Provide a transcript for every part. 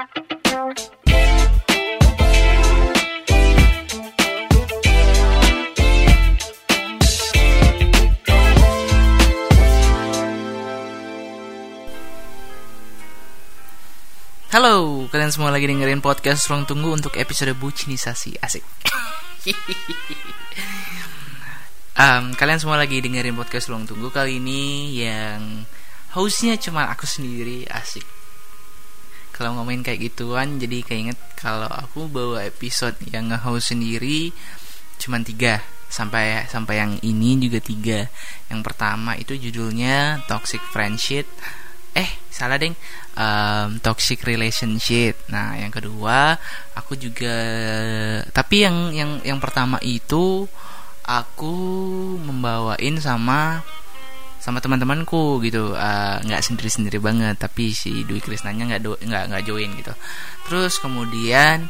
Halo, kalian semua lagi dengerin podcast Ruang Tunggu untuk episode bucinisasi. Asik. Um, Kalian semua lagi dengerin podcast Ruang Tunggu kali ini yang hostnya cuma aku sendiri. Asik Kalau ngomongin kayak gituan jadi keinget kalau aku bawa episode yang nge-host sendiri cuma tiga. Sampai sampai yang ini juga tiga. Yang pertama itu judulnya toxic friendship. Eh salah deng. Um, toxic relationship. Nah yang kedua aku juga tapi yang yang yang pertama itu aku membawain sama sama teman-temanku gitu. Uh, nggak uh, sendiri sendiri banget tapi si Dwi Krisnanya nggak nggak nggak join gitu. Terus kemudian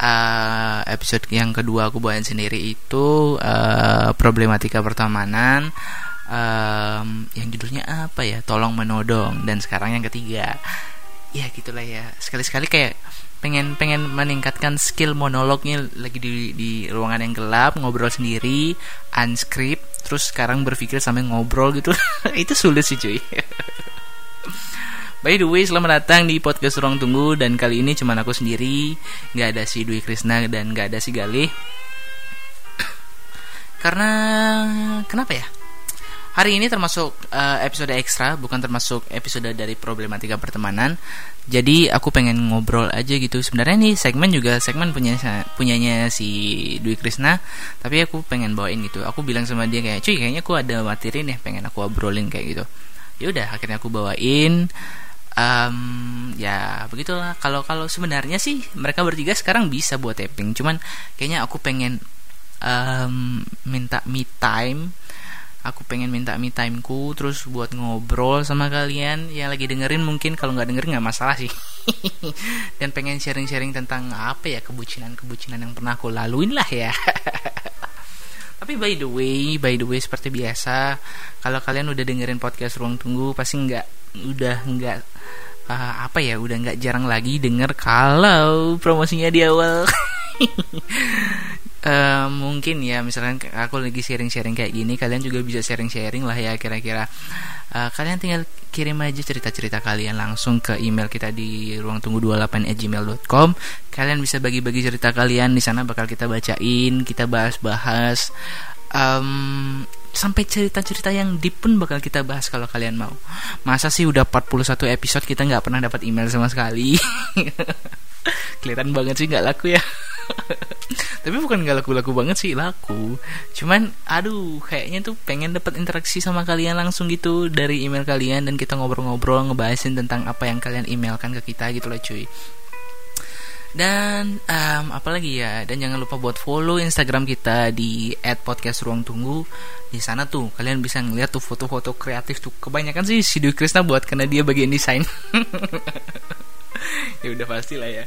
uh, episode yang kedua aku bawain sendiri itu uh, problematika pertemanan um, yang judulnya apa ya? Tolong menodong dan sekarang yang ketiga. Ya gitulah ya. Sekali-sekali kayak pengen pengen meningkatkan skill monolognya lagi di di ruangan yang gelap ngobrol sendiri unscript terus sekarang berpikir sambil ngobrol gitu itu sulit sih cuy By the way, selamat datang di podcast Ruang Tunggu dan kali ini cuma aku sendiri, nggak ada si Dwi Krisna dan nggak ada si Galih. Karena kenapa ya? Hari ini termasuk uh, episode ekstra, bukan termasuk episode dari problematika pertemanan. Jadi aku pengen ngobrol aja gitu. Sebenarnya nih segmen juga segmen punya punyanya si Dwi Krisna, tapi aku pengen bawain gitu. Aku bilang sama dia kayak, "Cuy, kayaknya aku ada materi nih pengen aku obrolin kayak gitu." Ya udah, akhirnya aku bawain um, ya begitulah kalau kalau sebenarnya sih mereka bertiga sekarang bisa buat tapping cuman kayaknya aku pengen um, minta me time aku pengen minta me timeku terus buat ngobrol sama kalian. Yang lagi dengerin mungkin kalau nggak dengerin nggak masalah sih. Dan pengen sharing-sharing tentang apa ya kebucinan-kebucinan yang pernah aku laluin lah ya. Tapi by the way by the way seperti biasa kalau kalian udah dengerin podcast ruang tunggu pasti nggak udah nggak uh, apa ya udah nggak jarang lagi denger kalau promosinya di awal uh, mungkin ya misalkan aku lagi sharing-sharing kayak gini kalian juga bisa sharing-sharing lah ya kira-kira uh, kalian tinggal kirim aja cerita-cerita kalian langsung ke email kita di ruang tunggu 28 gmail.com kalian bisa bagi-bagi cerita kalian di sana bakal kita bacain kita bahas-bahas um, sampai cerita-cerita yang deep pun bakal kita bahas kalau kalian mau. Masa sih udah 41 episode kita nggak pernah dapat email sama sekali. Kelihatan banget sih nggak laku ya. tapi bukan gak laku-laku banget sih laku. Cuman aduh kayaknya tuh pengen dapat interaksi sama kalian langsung gitu dari email kalian dan kita ngobrol-ngobrol ngebahasin tentang apa yang kalian emailkan ke kita gitu lah cuy. Dan um, apalagi ya? Dan jangan lupa buat follow instagram kita di @podcastruangtunggu. Di sana tuh kalian bisa ngeliat tuh foto-foto kreatif tuh. Kebanyakan sih si Dwi Krisna buat karena dia bagian desain. Ya udah pasti lah ya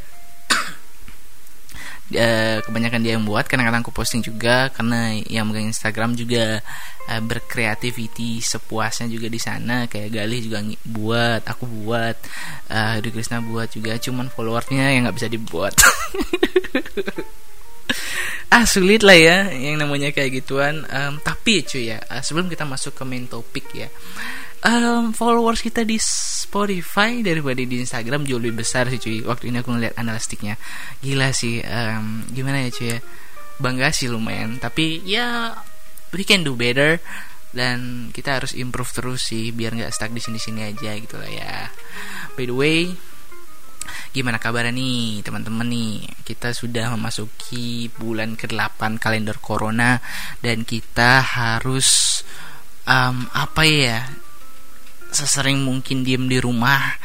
uh, kebanyakan dia yang buat kadang-kadang aku posting juga karena yang megang Instagram juga uh, berkreativiti sepuasnya juga di sana kayak Galih juga buat aku buat uh, buat juga cuman followernya yang nggak bisa dibuat. Ah sulit lah ya yang namanya kayak gituan. Um, tapi cuy ya uh, sebelum kita masuk ke main topik ya um, followers kita di Spotify daripada di Instagram jauh lebih besar sih cuy. Waktu ini aku ngeliat analistiknya. Gila sih um, gimana ya cuy ya? Bangga sih lumayan. Tapi ya we can do better. Dan kita harus improve terus sih biar nggak stuck di sini-sini aja gitu lah ya. By the way gimana kabarnya nih teman-teman nih? Kita sudah memasuki bulan ke-8 kalender corona. Dan kita harus um, apa ya sesering mungkin diem di rumah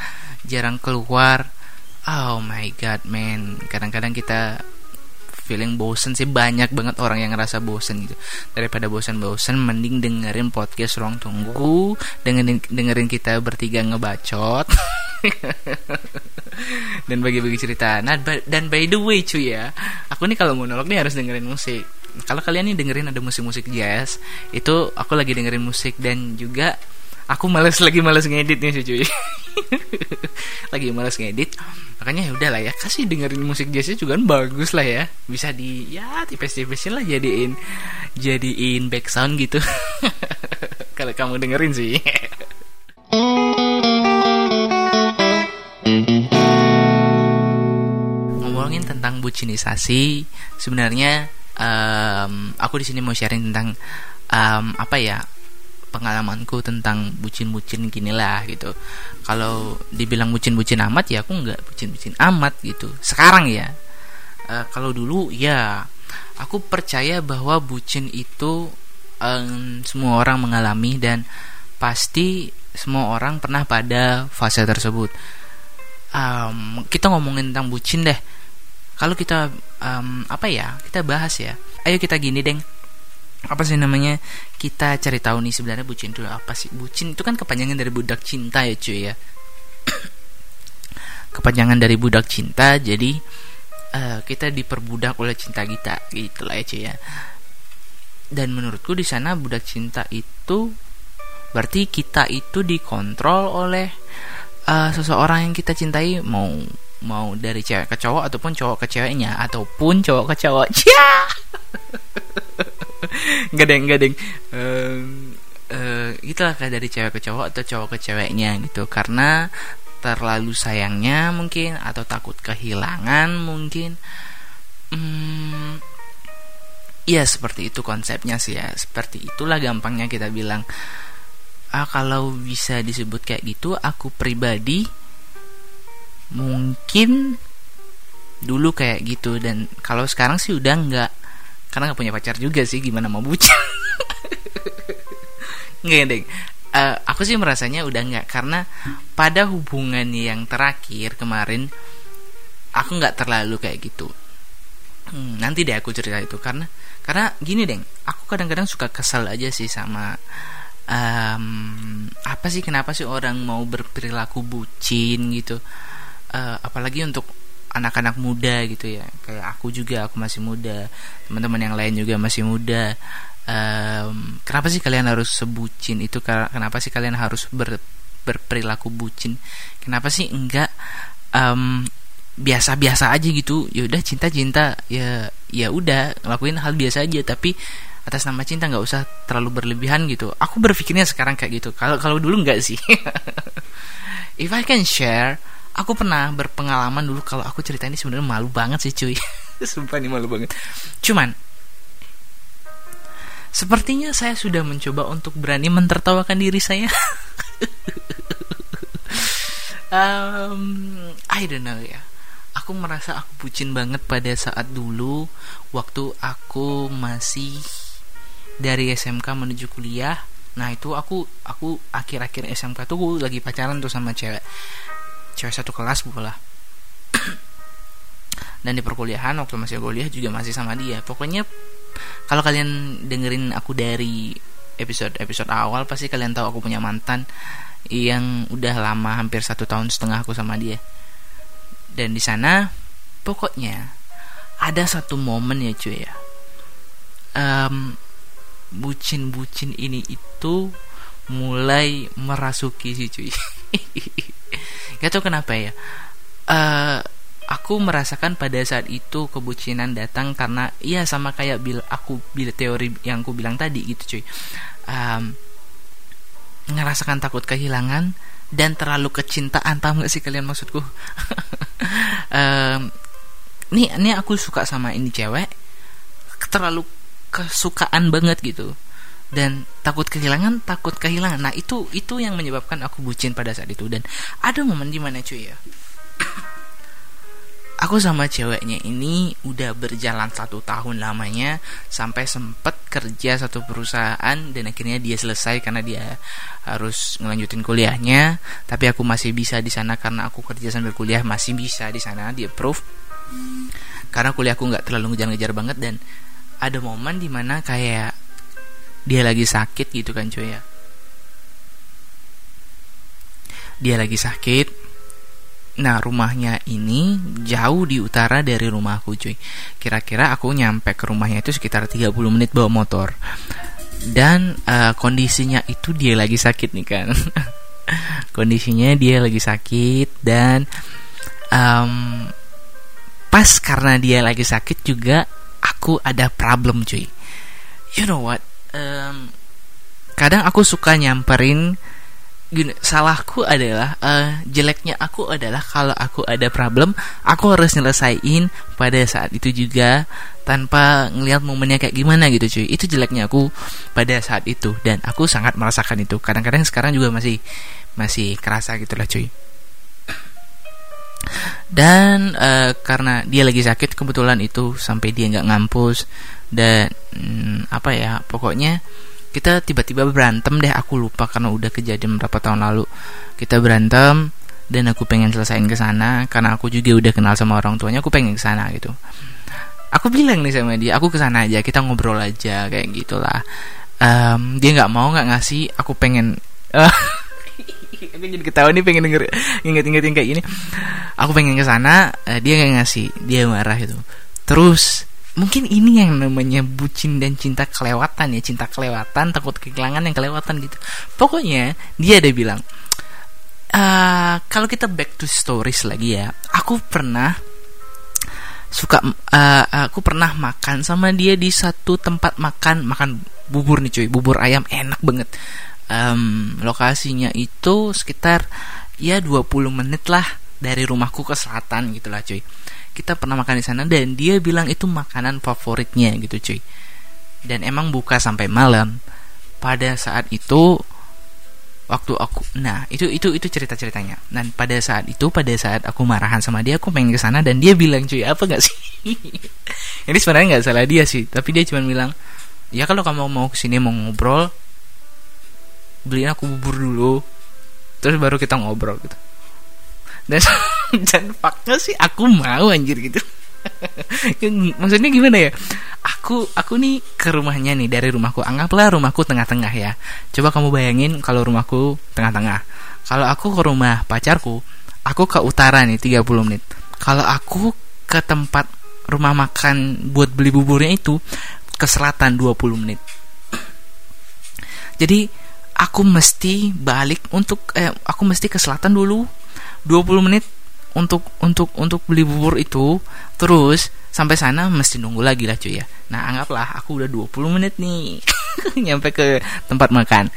jarang keluar. Oh my god man. Kadang-kadang kita feeling bosen sih. Banyak banget orang yang ngerasa bosen gitu. Daripada bosen-bosen mending dengerin podcast ruang tunggu. Dengerin dengerin kita bertiga ngebacot. Dan bagi-bagi cerita. Nah dan by the way cuy ya. Aku nih kalau monolog nih harus dengerin musik. Kalau kalian nih dengerin ada musik-musik jazz itu aku lagi dengerin musik dan juga aku males lagi males ngedit nih cuy. Lagi males ngedit. Makanya ya udahlah ya kasih dengerin musik jazznya juga kan bagus lah ya. Bisa di ya tipis-tipisin lah jadiin jadiin back sound gitu. Kalau kamu dengerin sih. Ngomongin tentang bucinisasi sebenarnya um, aku di sini mau sharing tentang um, apa ya pengalamanku tentang bucin-bucin gini lah gitu. Kalau dibilang bucin-bucin amat ya aku nggak bucin-bucin amat gitu. Sekarang ya. Uh, kalau dulu ya aku percaya bahwa bucin itu um, semua orang mengalami dan pasti semua orang pernah pada fase tersebut. Um, kita ngomongin tentang bucin deh. Kalau kita um, apa ya kita bahas ya. Ayo kita gini deng apa sih namanya? Kita cari tahu nih sebenarnya bucin itu apa sih? Bucin itu kan kepanjangan dari budak cinta ya cuy ya. Kepanjangan dari budak cinta jadi uh, kita diperbudak oleh cinta kita gitulah ya cuy ya. Dan menurutku di sana budak cinta itu berarti kita itu dikontrol oleh uh, seseorang yang kita cintai mau mau dari cewek ke cowok ataupun cowok ke ceweknya ataupun cowok ke cowok nggak deng nggak deng uh, uh, itulah kayak dari cewek ke cowok atau cowok ke ceweknya gitu. Karena terlalu sayangnya mungkin atau takut kehilangan mungkin. Hmm, ya seperti itu konsepnya sih ya. Seperti itulah gampangnya kita bilang ah kalau bisa disebut kayak gitu aku pribadi mungkin dulu kayak gitu. Dan kalau sekarang sih udah nggak karena nggak punya pacar juga sih gimana mau bucin nggak deh uh, aku sih merasanya udah nggak. Karena pada hubungan yang terakhir kemarin aku nggak terlalu kayak gitu. Hmm, nanti deh aku cerita itu. Karena karena gini deh aku kadang-kadang suka kesal aja sih sama um, apa sih kenapa sih orang mau berperilaku bucin gitu. Uh, apalagi untuk anak-anak muda gitu ya. Kayak aku juga aku masih muda. Teman-teman yang lain juga masih muda. Um, kenapa sih kalian harus sebucin itu? Kenapa sih kalian harus ber, berperilaku bucin? Kenapa sih enggak um, biasa-biasa aja gitu? Ya udah cinta-cinta. Ya ya udah ngelakuin hal biasa aja. Tapi atas nama cinta nggak usah terlalu berlebihan gitu. Aku berpikirnya sekarang kayak gitu. Kalau kalau dulu nggak sih. If I can share aku pernah berpengalaman dulu kalau aku cerita ini sebenarnya malu banget sih cuy. Sumpah ini malu banget. Cuman sepertinya saya sudah mencoba untuk berani mentertawakan diri saya. Um, I don't know ya. Aku merasa aku bucin banget pada saat dulu waktu aku masih dari SMK menuju kuliah. Nah itu aku aku akhir-akhir SMK tuh lagi pacaran tuh sama cewek cewek satu kelas pula dan di perkuliahan waktu masih kuliah juga masih sama dia. Pokoknya kalau kalian dengerin aku dari episode episode awal pasti kalian tahu aku punya mantan yang udah lama hampir satu tahun setengah aku sama dia. Dan di sana pokoknya ada satu momen ya cuy ya. Um, bucin-bucin ini itu mulai merasuki si cuy Gak tau kenapa ya. Uh, aku merasakan pada saat itu kebucinan datang karena ya sama kayak bil aku bil teori yang aku bilang tadi gitu cuy. Um, ngerasakan takut kehilangan dan terlalu kecintaan paham gak sih kalian maksudku um, nih ini aku suka sama ini cewek terlalu kesukaan banget gitu dan takut kehilangan takut kehilangan. Nah itu itu yang menyebabkan aku bucin pada saat itu. Dan ada momen di mana cuy ya. Aku sama ceweknya ini udah berjalan satu tahun lamanya sampai sempet kerja satu perusahaan dan akhirnya dia selesai karena dia harus ngelanjutin kuliahnya. Tapi aku masih bisa di sana karena aku kerja sambil kuliah masih bisa di sana dia proof karena kuliahku nggak terlalu ngejar-ngejar banget dan ada momen di mana kayak dia lagi sakit gitu kan cuy ya. Dia lagi sakit. Nah rumahnya ini jauh di utara dari rumahku cuy. Kira-kira aku nyampe ke rumahnya itu sekitar 30 menit bawa motor. Dan uh, kondisinya itu dia lagi sakit nih kan. Kondisinya dia lagi sakit dan um, pas karena dia lagi sakit juga aku ada problem cuy. You know what um, kadang aku suka nyamperin gini salahku adalah uh, jeleknya aku adalah kalau aku ada problem aku harus nyelesain pada saat itu juga tanpa ngelihat momennya kayak gimana gitu cuy. Itu jeleknya aku pada saat itu dan aku sangat merasakan itu. Kadang-kadang sekarang juga masih masih kerasa gitulah cuy. Dan uh, karena dia lagi sakit kebetulan itu sampai dia nggak ngampus dan hmm, apa ya pokoknya kita tiba-tiba berantem deh aku lupa karena udah kejadian berapa tahun lalu. Kita berantem dan aku pengen selesain ke sana karena aku juga udah kenal sama orang tuanya aku pengen ke sana gitu. Aku bilang nih sama dia aku ke sana aja kita ngobrol aja kayak gitulah. Um, dia nggak mau nggak ngasih aku pengen aku jadi ketawa nih pengen denger inget-inget yang kayak gini. Aku pengen ke sana uh, dia nggak ngasih dia marah gitu. Terus mungkin ini yang namanya bucin dan cinta kelewatan ya cinta kelewatan takut kehilangan yang kelewatan gitu. Pokoknya dia ada bilang uh, kalau kita back to stories lagi ya aku pernah suka uh, aku pernah makan sama dia di satu tempat makan makan bubur nih cuy bubur ayam enak banget. Um, lokasinya itu sekitar ya 20 menit lah dari rumahku ke selatan gitulah cuy kita pernah makan di sana dan dia bilang itu makanan favoritnya gitu cuy. Dan emang buka sampai malam. Pada saat itu waktu aku nah itu itu itu cerita ceritanya dan pada saat itu pada saat aku marahan sama dia aku pengen ke sana dan dia bilang cuy apa gak sih? Ini sebenarnya nggak salah dia sih tapi dia cuma bilang ya kalau kamu mau ke sini mau ngobrol beliin aku bubur dulu. Terus baru kita ngobrol gitu dan dan fakta sih aku mau anjir gitu. Maksudnya gimana ya? Aku aku nih ke rumahnya nih dari rumahku. Anggaplah rumahku tengah-tengah ya. Coba kamu bayangin kalau rumahku tengah-tengah. Kalau aku ke rumah pacarku aku ke utara nih 30 menit. Kalau aku ke tempat rumah makan buat beli buburnya itu ke selatan 20 menit. Jadi aku mesti balik untuk eh, aku mesti ke selatan dulu 20 menit untuk untuk untuk beli bubur itu terus sampai sana mesti nunggu lagi lah cuy ya. Nah anggaplah aku udah 20 menit nih nyampe ke tempat makan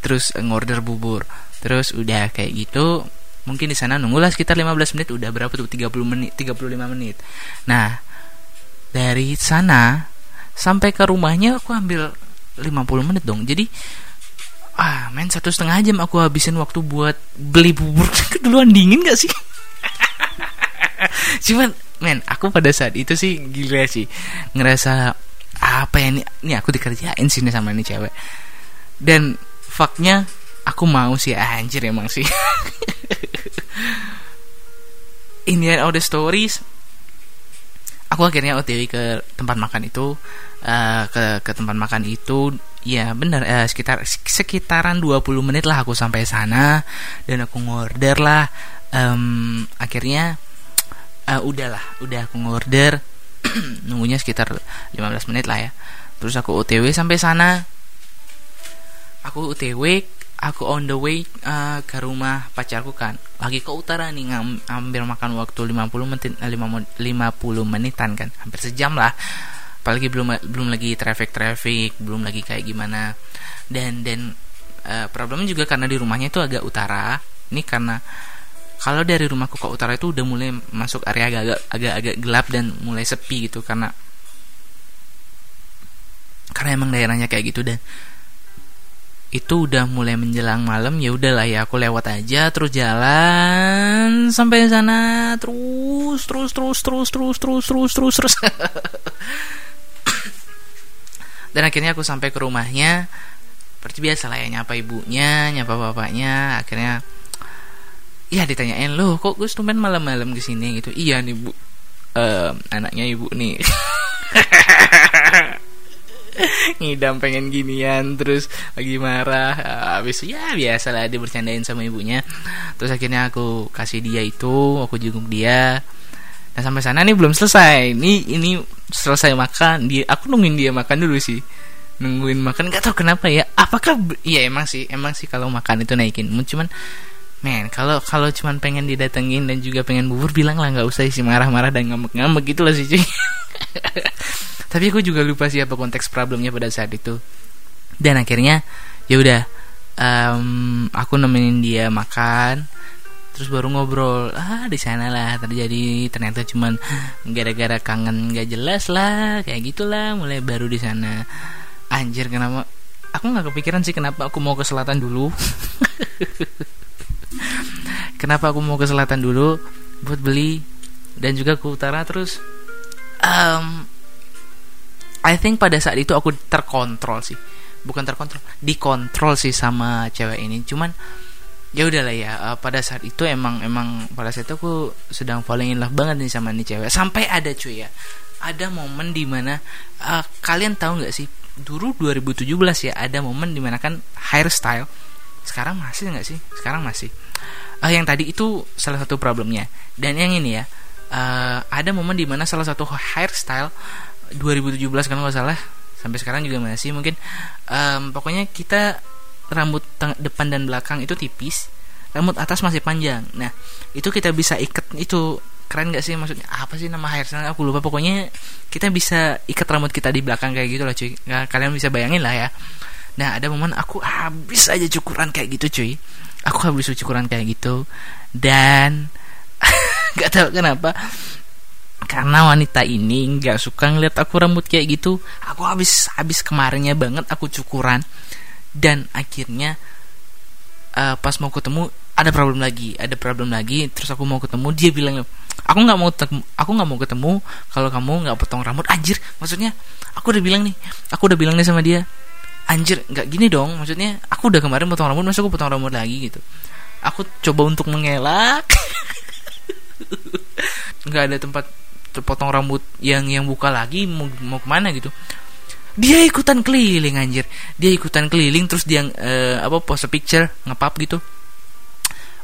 terus ngorder bubur. Terus udah kayak gitu mungkin di sana nunggulah sekitar 15 menit udah berapa tuh 30 menit 35 menit. Nah dari sana sampai ke rumahnya aku ambil 50 menit dong. Jadi ah main satu setengah jam aku habisin waktu buat beli bubur. Keduluan dingin gak sih? Cuman men aku pada saat itu sih gila sih. Ngerasa apa ya ini? Ini aku dikerjain sini sama ini cewek. Dan faknya aku mau sih. Anjir emang sih. In the end of the stories aku akhirnya OTW ke tempat makan itu uh, ke ke tempat makan itu ya benar uh, sekitar sekitaran 20 menit lah aku sampai sana dan aku ngorder lah. Um, akhirnya uh, udahlah udah aku ngorder nunggunya sekitar 15 menit lah ya. Terus aku OTW sampai sana. Aku OTW aku on the way uh, ke rumah pacarku kan. Lagi ke utara nih ngambil makan waktu 50 menit 50 menitan kan. Hampir sejam lah apalagi belum belum lagi traffic traffic belum lagi kayak gimana. Dan dan uh, problemnya juga karena di rumahnya itu agak utara. Ini karena kalau dari rumahku ke utara itu udah mulai masuk area agak agak agak gelap dan mulai sepi gitu karena karena emang daerahnya kayak gitu dan itu udah mulai menjelang malam ya udahlah ya aku lewat aja terus jalan sampai sana terus terus terus terus terus terus terus terus terus dan akhirnya aku sampai ke rumahnya. Seperti biasa lah ya nyapa ibunya nyapa bapaknya. Akhirnya ya ditanyain loh kok gue tumben malam-malam ke sini gitu. Iya nih bu. Uh, anaknya ibu nih. Ngidam pengen ginian terus lagi marah. Habis ya biasa lah dia bercandain sama ibunya. Terus akhirnya aku kasih dia itu aku jenguk dia. Nah sampai sana nih belum selesai. Ini ini selesai makan. Dia aku nungguin dia makan dulu sih. Nungguin makan nggak tahu kenapa ya. Apakah iya emang sih emang sih kalau makan itu naikin. Cuman men kalau kalau cuman pengen didatengin dan juga pengen bubur bilang lah nggak usah isi marah-marah dan ngambek-ngambek gitu lah sih cuy tapi aku juga lupa sih apa konteks problemnya pada saat itu dan akhirnya ya udah um, aku nemenin dia makan terus baru ngobrol. Ah di sana lah terjadi. Ternyata cuman gara-gara kangen nggak jelas lah kayak gitulah mulai baru di sana. Anjir kenapa? Aku nggak kepikiran sih kenapa aku mau ke selatan dulu. Kenapa aku mau ke selatan dulu? Buat beli. Dan juga ke utara terus. Um, I think pada saat itu aku terkontrol sih. Bukan terkontrol dikontrol sih sama cewek ini. Cuman ya udahlah ya uh, pada saat itu emang emang pada saat itu aku sedang falling in love banget nih sama nih cewek. Sampai ada cuy ya ada momen di mana uh, kalian tahu nggak sih dulu 2017 ya ada momen di mana kan hairstyle sekarang masih nggak sih? Sekarang masih. Uh, yang tadi itu salah satu problemnya. Dan yang ini ya uh, ada momen di mana salah satu hairstyle 2017 kan nggak salah sampai sekarang juga masih mungkin um, pokoknya kita rambut depan dan belakang itu tipis rambut atas masih panjang. Nah itu kita bisa ikat itu keren gak sih? Maksudnya apa sih nama hairstyle? Aku lupa. Pokoknya kita bisa ikat rambut kita di belakang kayak gitu lah cuy. Nah, kalian bisa bayangin lah ya. Nah ada momen aku habis aja cukuran kayak gitu cuy. Aku habis cukuran kayak gitu. Dan nggak tahu kenapa. Karena wanita ini nggak suka ngeliat aku rambut kayak gitu. Aku habis habis kemarinnya banget aku cukuran dan akhirnya uh, pas mau ketemu ada problem lagi ada problem lagi terus aku mau ketemu dia bilang aku nggak mau aku nggak mau ketemu kalau kamu nggak potong rambut. Anjir maksudnya aku udah bilang nih aku udah bilang nih sama dia anjir nggak gini dong maksudnya aku udah kemarin potong rambut masa aku potong rambut lagi? Gitu. Aku coba untuk mengelak. Nggak ada tempat potong rambut yang yang buka lagi mau mau ke mana gitu dia ikutan keliling anjir. Dia ikutan keliling terus dia uh, apa pose picture ngepap gitu.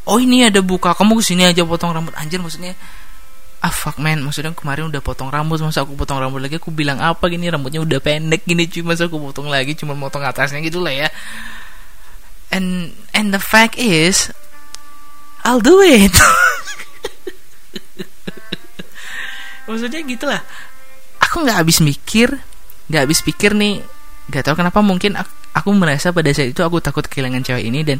Oh ini ada buka. Kamu ke sini aja potong rambut. Anjir maksudnya ah fuck man. Maksudnya kemarin udah potong rambut masa aku potong rambut lagi? Aku bilang apa gini? Rambutnya udah pendek gini cuma masa aku potong lagi? Cuma potong atasnya gitu lah ya. And and the fact is I'll do it. Maksudnya gitulah. Aku nggak habis mikir nggak habis pikir nih nggak tahu kenapa mungkin aku, merasa pada saat itu aku takut kehilangan cewek ini dan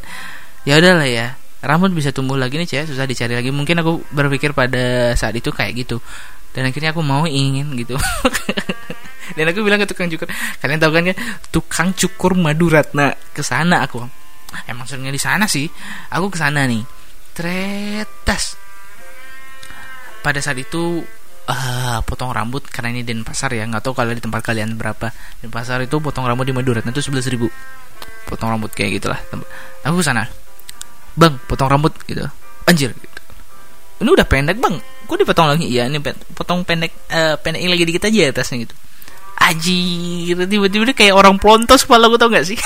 ya udahlah ya rambut bisa tumbuh lagi nih cewek susah dicari lagi. Mungkin aku berpikir pada saat itu kayak gitu dan akhirnya aku mau ingin gitu. Dan aku bilang ke tukang cukur kalian tahu kan ya tukang cukur Maduratna ke sana aku. Emang seringnya di sana sih aku ke sana nih. Tretas pada saat itu uh, potong rambut karena ini Denpasar ya. Nggak tahu kalau di tempat kalian berapa. Denpasar itu potong rambut di Madura itu sebelas ribu. Potong rambut kayak gitulah. Aku sana. Bang potong rambut gitu. Anjir. Gitu. ini udah pendek bang. Kok dipotong lagi. Iya ini potong pendek uh, pendek lagi dikit aja atasnya gitu. Anjir tiba-tiba kayak orang pelontos kepala gue tau gak sih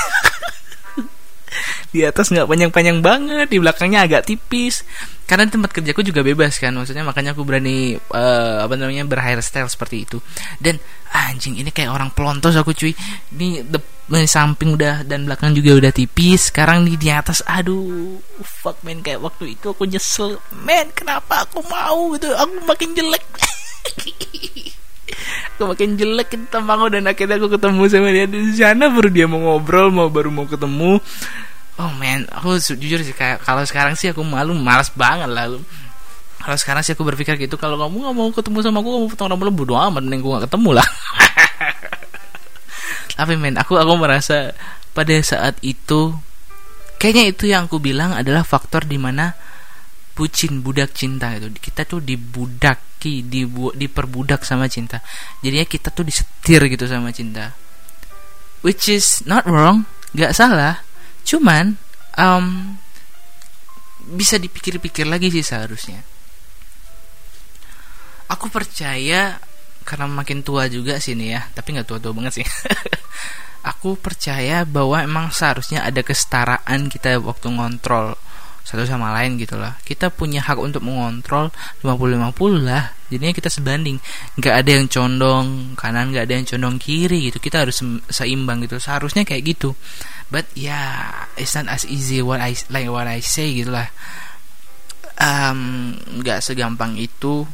di atas nggak panjang-panjang banget di belakangnya agak tipis. Karena tempat kerjaku juga bebas kan maksudnya makanya aku berani uh, apa namanya berhairstyle seperti itu. Dan anjing ini kayak orang pelontos aku cuy. Ini the, di samping udah dan belakang juga udah tipis. Sekarang nih di atas aduh fuck man kayak waktu itu aku nyesel. Man kenapa aku mau gitu? Aku makin jelek. Aku makin jelek kita mau dan akhirnya aku ketemu sama dia. Di sana baru dia mau ngobrol mau baru mau ketemu oh man aku jujur sih kalau sekarang sih aku malu malas banget lalu kalau sekarang sih aku berpikir gitu kalau kamu nggak mau ketemu sama aku kamu potong rambut bodo amat mending gue gak ketemu lah. Tapi men aku aku merasa pada saat itu kayaknya itu yang aku bilang adalah faktor di mana bucin budak cinta itu kita tuh dibudaki dibu diperbudak sama cinta. Jadinya kita tuh disetir gitu sama cinta. Which is not wrong nggak salah cuman um, bisa dipikir-pikir lagi sih seharusnya. Aku percaya karena makin tua juga sih nih ya tapi nggak tua-tua banget sih. Aku percaya bahwa emang seharusnya ada kesetaraan kita waktu ngontrol satu sama lain gitu lah. Kita punya hak untuk mengontrol 50-50 lah. Jadinya kita sebanding. Nggak ada yang condong kanan nggak ada yang condong kiri gitu. Kita harus seimbang gitu. Seharusnya kayak gitu. But ya yeah, it's not as easy what I like what I say gitu lah. Nggak um, segampang itu.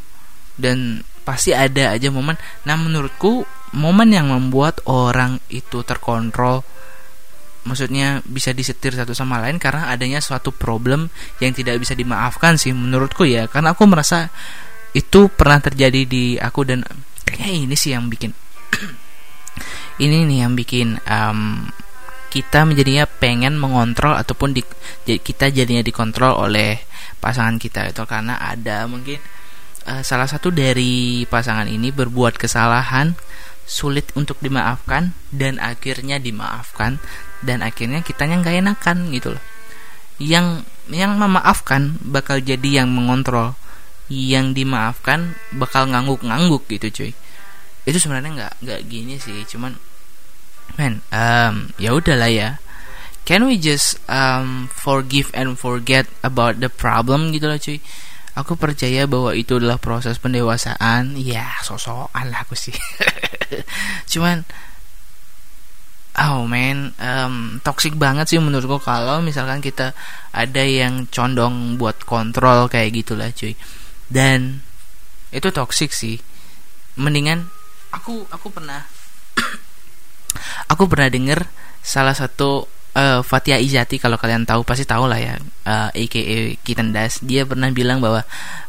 Dan pasti ada aja momen. Nah menurutku momen yang membuat orang itu terkontrol maksudnya bisa disetir satu sama lain karena adanya suatu problem yang tidak bisa dimaafkan sih menurutku ya. Karena aku merasa itu pernah terjadi di aku dan kayaknya ini sih yang bikin ini nih yang bikin um, kita menjadinya pengen mengontrol ataupun di, kita jadinya dikontrol oleh pasangan kita itu. Karena ada mungkin uh, salah satu dari pasangan ini berbuat kesalahan sulit untuk dimaafkan dan akhirnya dimaafkan dan akhirnya kitanya nggak enakan gitu loh. Yang yang memaafkan bakal jadi yang mengontrol. Yang dimaafkan bakal ngangguk-ngangguk gitu cuy. Itu sebenarnya nggak nggak gini sih. Cuman man um, ya udahlah ya. Can we just um, forgive and forget about the problem gitu loh cuy? Aku percaya bahwa itu adalah proses pendewasaan. Ya sosokan lah aku sih. Cuman oh man um, toxic banget sih menurutku kalau misalkan kita ada yang condong buat kontrol kayak gitulah cuy. Dan itu toxic sih. Mendingan aku aku pernah aku pernah denger salah satu uh, Fatia Izati kalau kalian tahu pasti tahu lah ya uh, eh, aka Kitendas dia pernah bilang bahwa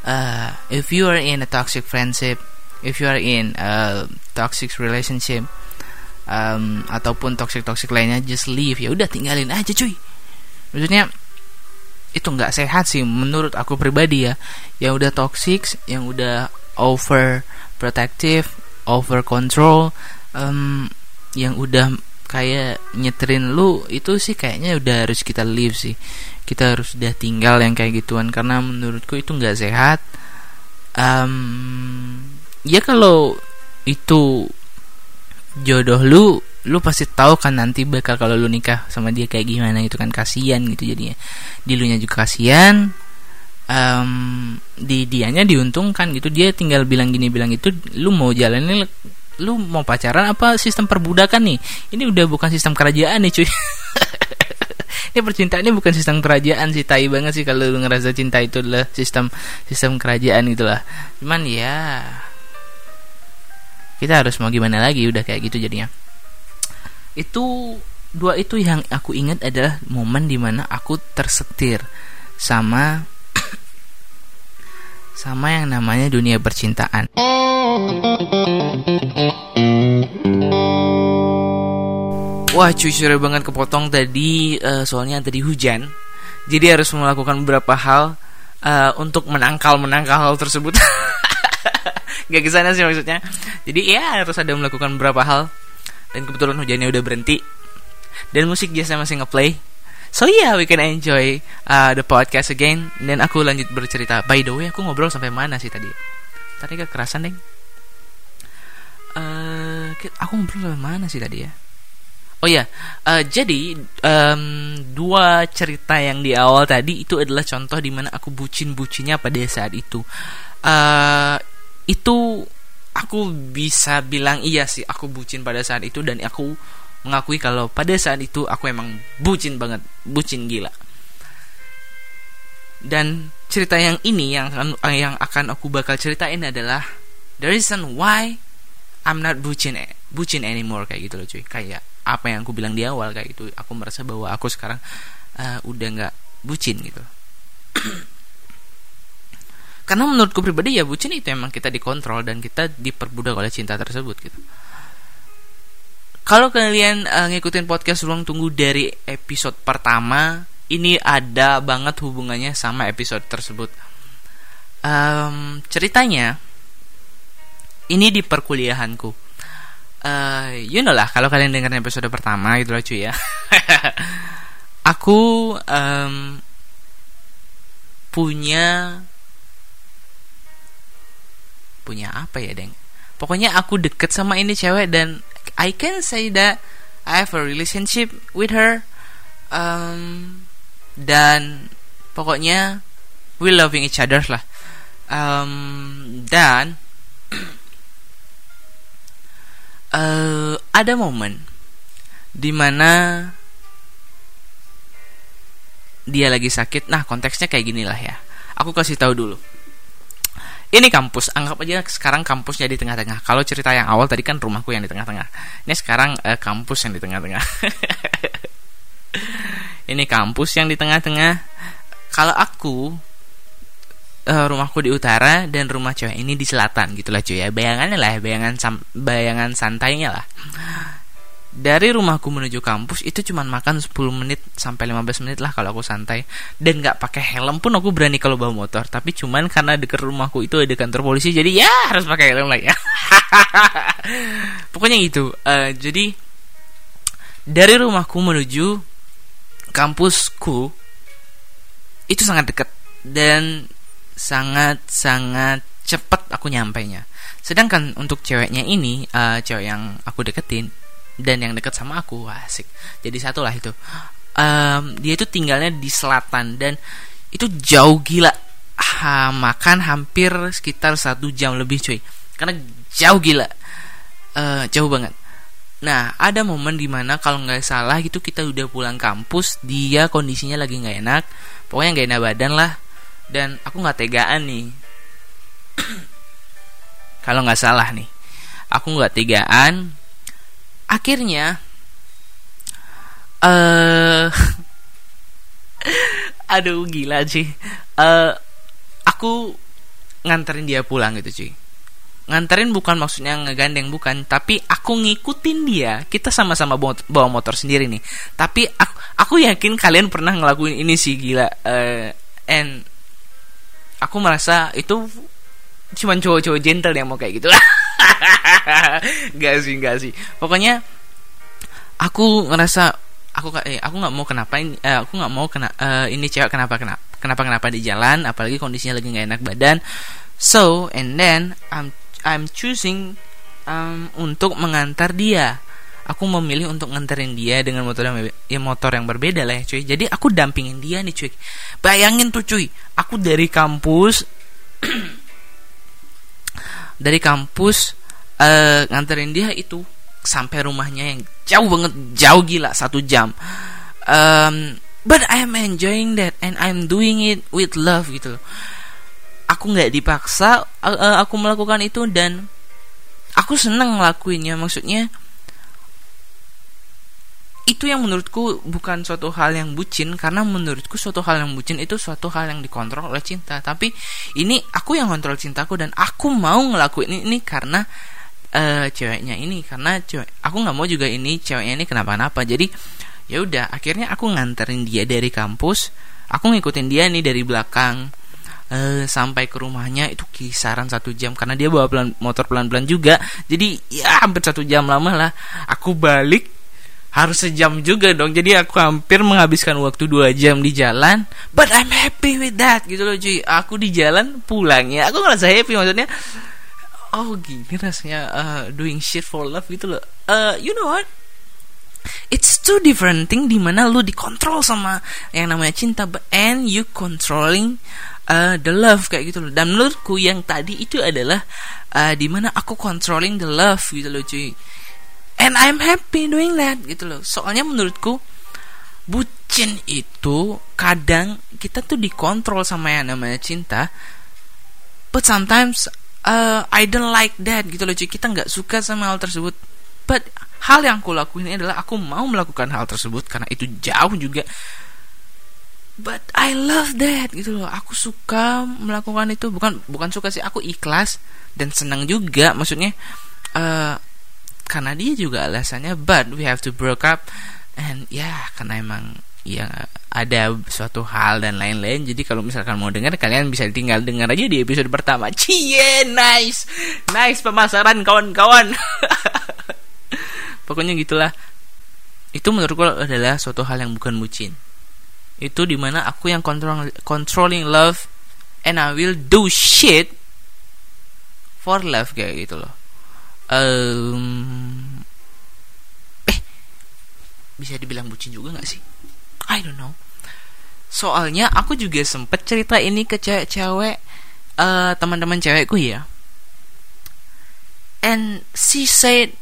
uh, if you are in a toxic friendship if you are in a toxic relationship um, ataupun toxic toxic lainnya just leave. Ya udah tinggalin aja cuy. Maksudnya itu nggak sehat sih menurut aku pribadi ya. Yang udah toxic yang udah over protective over control um, yang udah kayak nyeterin lu itu sih kayaknya udah harus kita leave sih. Kita harus udah tinggal yang kayak gituan. Karena menurutku itu nggak sehat. Um, ya kalau itu jodoh lu lu pasti tahu kan nanti bakal kalau lu nikah sama dia kayak gimana itu kan kasihan gitu jadinya. Di lu nya juga kasihan um, di dianya diuntungkan gitu. Dia tinggal bilang gini bilang itu lu mau jalanin lu mau pacaran apa sistem perbudakan nih? Ini udah bukan sistem kerajaan nih cuy. Ini percintaan ini bukan sistem kerajaan sih tai banget sih kalau lu ngerasa cinta itu adalah sistem sistem kerajaan gitulah cuman ya kita harus mau gimana lagi udah kayak gitu jadinya. Itu dua itu yang aku ingat adalah momen di mana aku tersetir sama sama yang namanya dunia percintaan. Wah cuy sore banget kepotong tadi uh, soalnya tadi hujan. Jadi harus melakukan beberapa hal uh, Untuk menangkal menangkal hal tersebut Gak ke sana sih maksudnya Jadi ya harus ada melakukan beberapa hal Dan kebetulan hujannya udah berhenti Dan musik biasa masih ngeplay So yeah, we can enjoy uh, the podcast again. Dan aku lanjut bercerita. By the way, aku ngobrol sampai mana sih tadi? Tadi gak kerasan deh. Uh, aku ngobrol sampai mana sih tadi ya? Oh ya, yeah. uh, jadi um, dua cerita yang di awal tadi itu adalah contoh di mana aku bucin-bucinnya pada saat itu. Uh, itu aku bisa bilang iya sih, aku bucin pada saat itu dan aku mengakui kalau pada saat itu aku emang bucin banget, bucin gila. Dan cerita yang ini yang yang akan aku bakal ceritain adalah the reason why I'm not bucin bucin anymore kayak gitu loh cuy. Kayak apa yang aku bilang di awal kayak gitu. Aku merasa bahwa aku sekarang uh, udah nggak bucin gitu. Karena menurutku pribadi ya bucin itu emang kita dikontrol dan kita diperbudak oleh cinta tersebut gitu. Kalau kalian uh, ngikutin podcast ruang tunggu dari episode pertama, ini ada banget hubungannya sama episode tersebut. Um, ceritanya, ini di perkuliahanku. Uh, you know lah, kalau kalian dengar episode pertama lah cuy ya. Aku um, punya punya apa ya, Deng? Pokoknya aku deket sama ini cewek dan I can say that I have a relationship with her um, dan pokoknya we loving each other lah. Um, dan uh, ada momen di mana dia lagi sakit. Nah konteksnya kayak gini lah ya. Aku kasih tahu dulu ini kampus anggap aja sekarang kampusnya di tengah-tengah. Kalau cerita yang awal tadi kan rumahku yang di tengah-tengah. Ini sekarang uh, kampus yang di tengah-tengah. Ini kampus yang di tengah-tengah. Kalau aku uh, rumahku di utara dan rumah cewek ini di selatan gitulah cuy ya. Bayangannya lah bayangan bayangan santainya lah dari rumahku menuju kampus itu cuma makan 10 menit sampai 15 menit lah kalau aku santai. Dan nggak pakai helm pun aku berani kalau bawa motor. Tapi cuman karena dekat rumahku itu ada kantor polisi jadi ya harus pakai helm lah ya. Pokoknya gitu. Uh, jadi dari rumahku menuju kampusku itu sangat dekat dan sangat sangat cepat aku nyampainya. Sedangkan untuk ceweknya ini uh, cewek yang aku deketin dan yang deket sama aku. Asik. Jadi satu lah itu. Um, dia itu tinggalnya di selatan dan itu jauh gila. Ha, makan hampir sekitar satu jam lebih cuy. Karena jauh gila. Uh, jauh banget. Nah ada momen di mana kalau nggak salah itu kita udah pulang kampus dia kondisinya lagi nggak enak. Pokoknya nggak enak badan lah. Dan aku nggak tegaan nih. Kalau nggak salah nih aku nggak tegaan akhirnya eh uh, aduh gila sih uh, aku nganterin dia pulang gitu cuy nganterin bukan maksudnya ngegandeng bukan. Tapi aku ngikutin dia. Kita sama-sama bawa motor sendiri nih. Tapi aku, aku yakin kalian pernah ngelakuin ini sih gila. Uh, and aku merasa itu cuman cowok-cowok gentle yang mau kayak gitu. Gak sih gak sih. Pokoknya aku ngerasa aku eh, aku nggak mau kenapa ini eh, aku nggak mau kena uh, ini cewek kenapa kenapa kenapa kenapa di jalan apalagi kondisinya lagi nggak enak badan. So and then I'm I'm choosing um, untuk mengantar dia. Aku memilih untuk nganterin dia dengan motor yang ya motor yang berbeda lah ya cuy. Jadi aku dampingin dia nih cuy. Bayangin tuh cuy. Aku dari kampus dari kampus uh, nganterin dia itu sampai rumahnya yang jauh banget jauh gila satu jam. Um, but I'm enjoying that and I'm doing it with love gitu aku nggak dipaksa uh, aku melakukan itu dan aku seneng ngelakuinnya. Maksudnya itu yang menurutku bukan suatu hal yang bucin karena menurutku suatu hal yang bucin itu suatu hal yang dikontrol oleh cinta. Tapi ini aku yang kontrol cintaku dan aku mau ngelakuin ini, karena uh, ceweknya ini. Karena cewek aku nggak mau juga ini ceweknya ini kenapa-napa. Jadi ya udah akhirnya aku nganterin dia dari kampus. Aku ngikutin dia nih dari belakang uh, sampai ke rumahnya. Itu kisaran satu jam karena dia bawa pelan, motor pelan-pelan juga. Jadi ya hampir satu jam lama lah. Aku balik harus sejam juga dong. Jadi aku hampir menghabiskan waktu dua jam di jalan. But I'm happy with that. Gitu loh cuy. Aku di jalan pulang ya. Aku ngerasa happy maksudnya oh gini rasanya uh, doing shit for love gitu loh. Uh, you know what? It's two different thing di mana lu dikontrol sama yang namanya cinta and you controlling uh, the love kayak gitu loh. Dan menurutku yang tadi itu adalah uh, di mana aku controlling the love gitu loh cuy and I'm happy doing that gitu loh. Soalnya menurutku bucin itu kadang kita tuh dikontrol sama yang namanya cinta but sometimes uh, I don't like that gitu loh. Cuy kita nggak suka sama hal tersebut. But hal yang aku lakuin adalah aku mau melakukan hal tersebut karena itu jauh juga. But I love that gitu loh. Aku suka melakukan itu. Bukan bukan suka sih. Aku ikhlas dan senang juga. Maksudnya uh, karena dia juga alasannya but we have to break up. And ya yeah, karena emang ya ada suatu hal dan lain-lain. Jadi kalau misalkan mau dengar kalian bisa tinggal dengar aja di episode pertama. Cie nice. Nice pemasaran kawan-kawan. Pokoknya gitulah. Itu menurutku adalah suatu hal yang bukan bucin. Itu di mana aku yang control controlling love and I will do shit for love kayak gitu loh um, eh bisa dibilang bucin juga nggak sih? I don't know. Soalnya aku juga sempet cerita ini ke cewek-cewek uh, teman-teman cewekku ya. And she said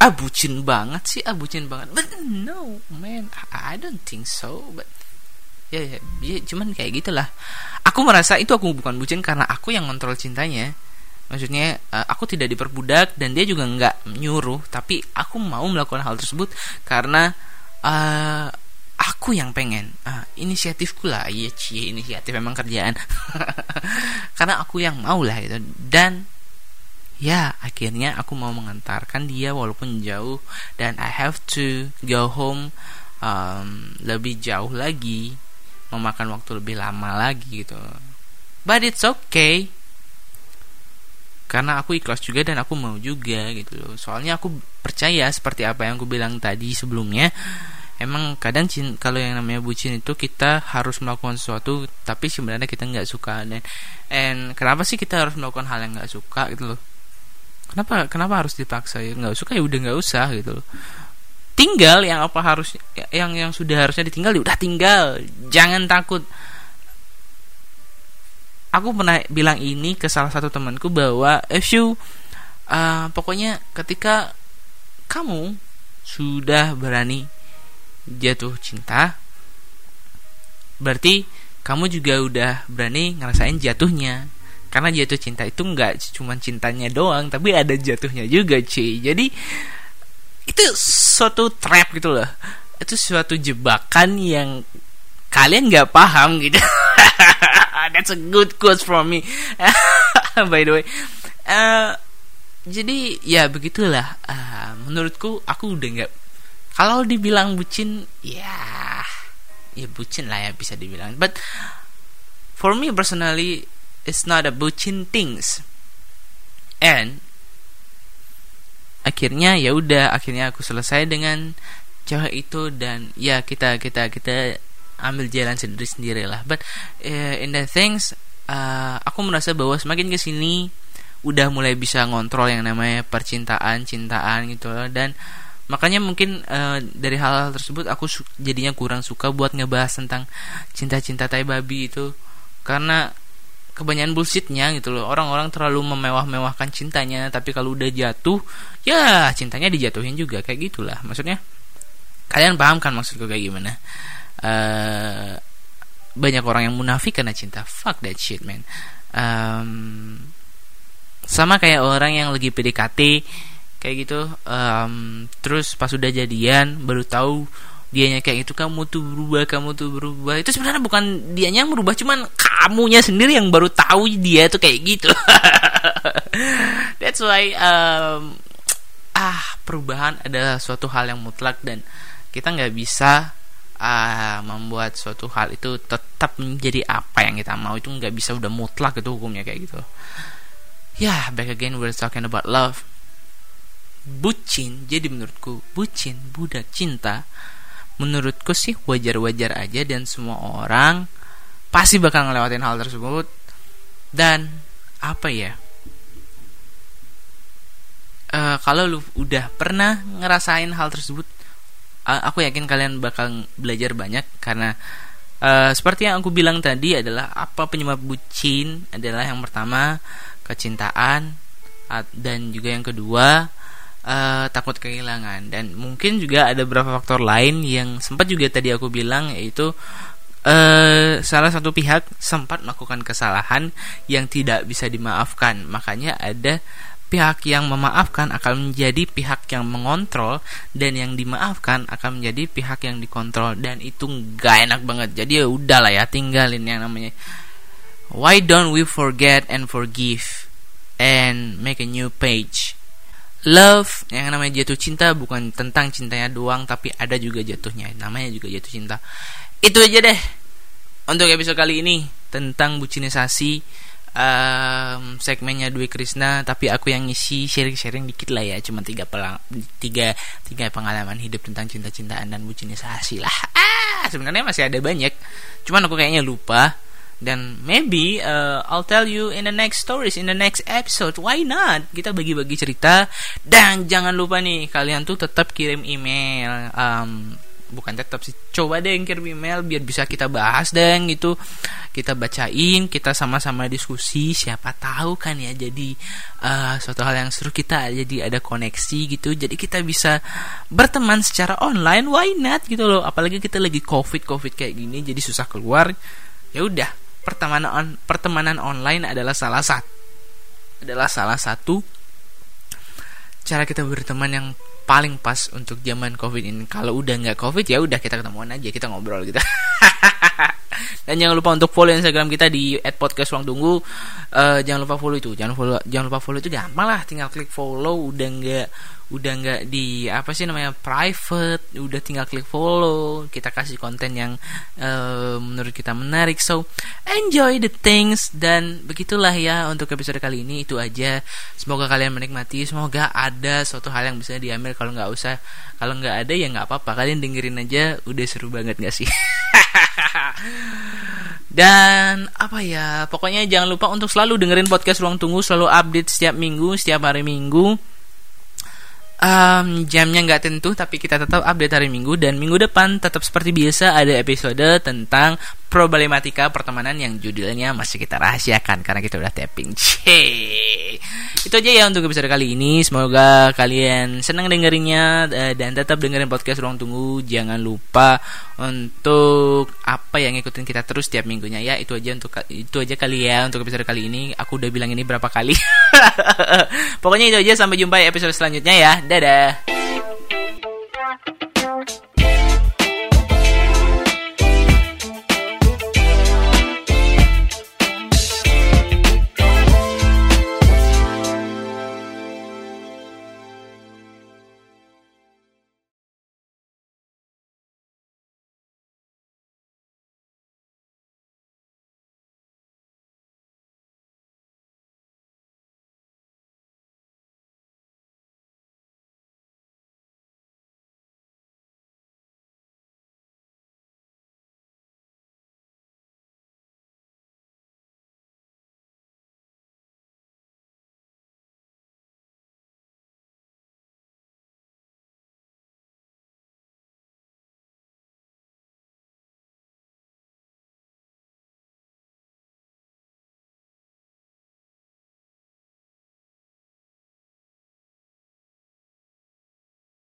ah bucin banget sih ah bucin banget. But no man I don't think so but ya, ya, ya cuman kayak gitulah. Aku merasa itu aku bukan bucin karena aku yang kontrol cintanya maksudnya uh, aku tidak diperbudak dan dia juga nggak nyuruh tapi aku mau melakukan hal tersebut karena uh, aku yang pengen. Uh, inisiatifku lah. Iya cie inisiatif memang kerjaan. Karena aku yang mau lah itu. Dan ya akhirnya aku mau mengantarkan dia walaupun jauh. Dan I have to go home um, lebih jauh lagi. Memakan waktu lebih lama lagi gitu. But it's okay karena aku ikhlas juga dan aku mau juga gitu. Loh soalnya aku percaya seperti apa yang aku bilang tadi sebelumnya emang kadang kalau yang namanya bucin itu kita harus melakukan sesuatu tapi sebenarnya kita nggak suka. Dan and kenapa sih kita harus melakukan hal yang nggak suka gitu loh? Kenapa kenapa harus dipaksa? Ya nggak suka ya udah nggak usah gitu loh. Tinggal yang apa harus yang yang sudah harusnya ditinggal ya udah tinggal. Jangan takut aku pernah bilang ini ke salah satu temanku bahwa if you uh, pokoknya ketika kamu sudah berani jatuh cinta berarti kamu juga udah berani ngerasain jatuhnya. Karena jatuh cinta itu nggak cuma cintanya doang tapi ada jatuhnya juga cuy. Jadi itu suatu trap gitu loh. Itu suatu jebakan yang kalian nggak paham gitu. That's a good quote from me. By the way uh, jadi ya begitulah. Uh, menurutku aku udah nggak kalau dibilang bucin ya ya bucin lah ya bisa dibilang. But for me personally it's not a bucin things. And akhirnya ya udah akhirnya aku selesai dengan cewek itu dan ya kita kita kita ambil jalan sendiri sendiri lah but uh, in the things uh, aku merasa bahwa semakin ke sini udah mulai bisa ngontrol yang namanya percintaan cintaan gitu dan makanya mungkin uh, dari hal-hal tersebut aku jadinya kurang suka buat ngebahas tentang cinta-cinta tai babi itu. Karena kebanyakan bullshitnya gitu loh. Orang-orang terlalu memewah-mewahkan cintanya tapi kalau udah jatuh ya cintanya dijatuhin juga kayak gitulah. Maksudnya kalian paham kan maksudku kayak gimana uh, banyak orang yang munafik karena cinta. Fuck that shit man. Um, sama kayak orang yang lagi PDKT kayak gitu. Um, terus pas udah jadian baru tahu dianya kayak itu kamu tuh berubah kamu tuh berubah. Itu sebenarnya bukan dianya yang berubah cuman kamunya sendiri yang baru tahu dia tuh kayak gitu. That's why um, ah perubahan adalah suatu hal yang mutlak dan kita nggak bisa uh, membuat suatu hal itu tetap menjadi apa yang kita mau. Itu nggak bisa udah mutlak itu hukumnya kayak gitu. Ya yeah, back again we're talking about love. Bucin jadi menurutku bucin budak cinta menurutku sih wajar-wajar aja dan semua orang pasti bakal ngelewatin hal tersebut. Dan apa ya? Uh, kalau lu udah pernah ngerasain hal tersebut aku yakin kalian bakal belajar banyak karena uh, seperti yang aku bilang tadi adalah apa penyebab bucin adalah yang pertama kecintaan dan juga yang kedua uh, takut kehilangan. Dan mungkin juga ada beberapa faktor lain yang sempat juga tadi aku bilang yaitu uh, salah satu pihak sempat melakukan kesalahan yang tidak bisa dimaafkan. Makanya ada pihak yang memaafkan akan menjadi pihak yang mengontrol dan yang dimaafkan akan menjadi pihak yang dikontrol. Dan itu gak enak banget. Jadi ya udahlah ya tinggalin yang namanya. Why don't we forget and forgive and make a new page? Love yang namanya jatuh cinta bukan tentang cintanya doang tapi ada juga jatuhnya. Namanya juga jatuh cinta. Itu aja deh untuk episode kali ini tentang bucinisasi um, segmennya Dwi Krisna tapi aku yang ngisi sharing-sharing dikit lah ya. Cuma tiga pelang tiga tiga pengalaman hidup tentang cinta-cintaan dan bucinisasi lah. Ah sebenarnya masih ada banyak. Cuman aku kayaknya lupa. Dan maybe uh, I'll tell you in the next stories in the next episode. Why not? Kita bagi-bagi cerita. Dan jangan lupa nih kalian tuh tetap kirim email. Um, bukan tetap sih. Coba deh kirim email biar bisa kita bahas deh gitu. Kita bacain kita sama-sama diskusi. Siapa tahu kan ya jadi uh, suatu hal yang seru kita jadi ada koneksi gitu. Jadi kita bisa berteman secara online. Why not gitu loh. Apalagi kita lagi covid covid kayak gini jadi susah keluar. Ya udah pertemanan on, pertemanan online adalah salah satu adalah salah satu cara kita berteman yang paling pas untuk zaman covid ini. Kalau udah nggak covid ya udah kita ketemuan aja kita ngobrol gitu. Dan jangan lupa untuk follow instagram kita di @podcastruangtunggu uh, jangan lupa follow itu. Jangan follow jangan lupa follow itu gampang lah. Tinggal klik follow. Udah nggak udah nggak di apa sih namanya private udah tinggal klik follow kita kasih konten yang uh, menurut kita menarik. So enjoy the things. Dan begitulah ya untuk episode kali ini itu aja. Semoga kalian menikmati. Semoga ada suatu hal yang bisa diambil. Kalau nggak usah kalau nggak ada ya nggak apa-apa. Kalian dengerin aja udah seru banget nggak sih? Dan apa ya pokoknya jangan lupa untuk selalu dengerin podcast ruang tunggu. Selalu update setiap minggu setiap hari minggu um, jamnya nggak tentu tapi kita tetap update hari minggu. Dan minggu depan tetap seperti biasa ada episode tentang problematika pertemanan yang judulnya masih kita rahasiakan karena kita udah tapping. Cie. Itu aja ya untuk episode kali ini. Semoga kalian senang dengerinnya eh, dan tetap dengerin podcast Ruang Tunggu. Jangan lupa untuk apa yang ngikutin kita terus setiap minggunya ya. Itu aja untuk itu aja kali ya untuk episode kali ini. Aku udah bilang ini berapa kali. Pokoknya itu aja sampai jumpa di episode selanjutnya ya. Dadah.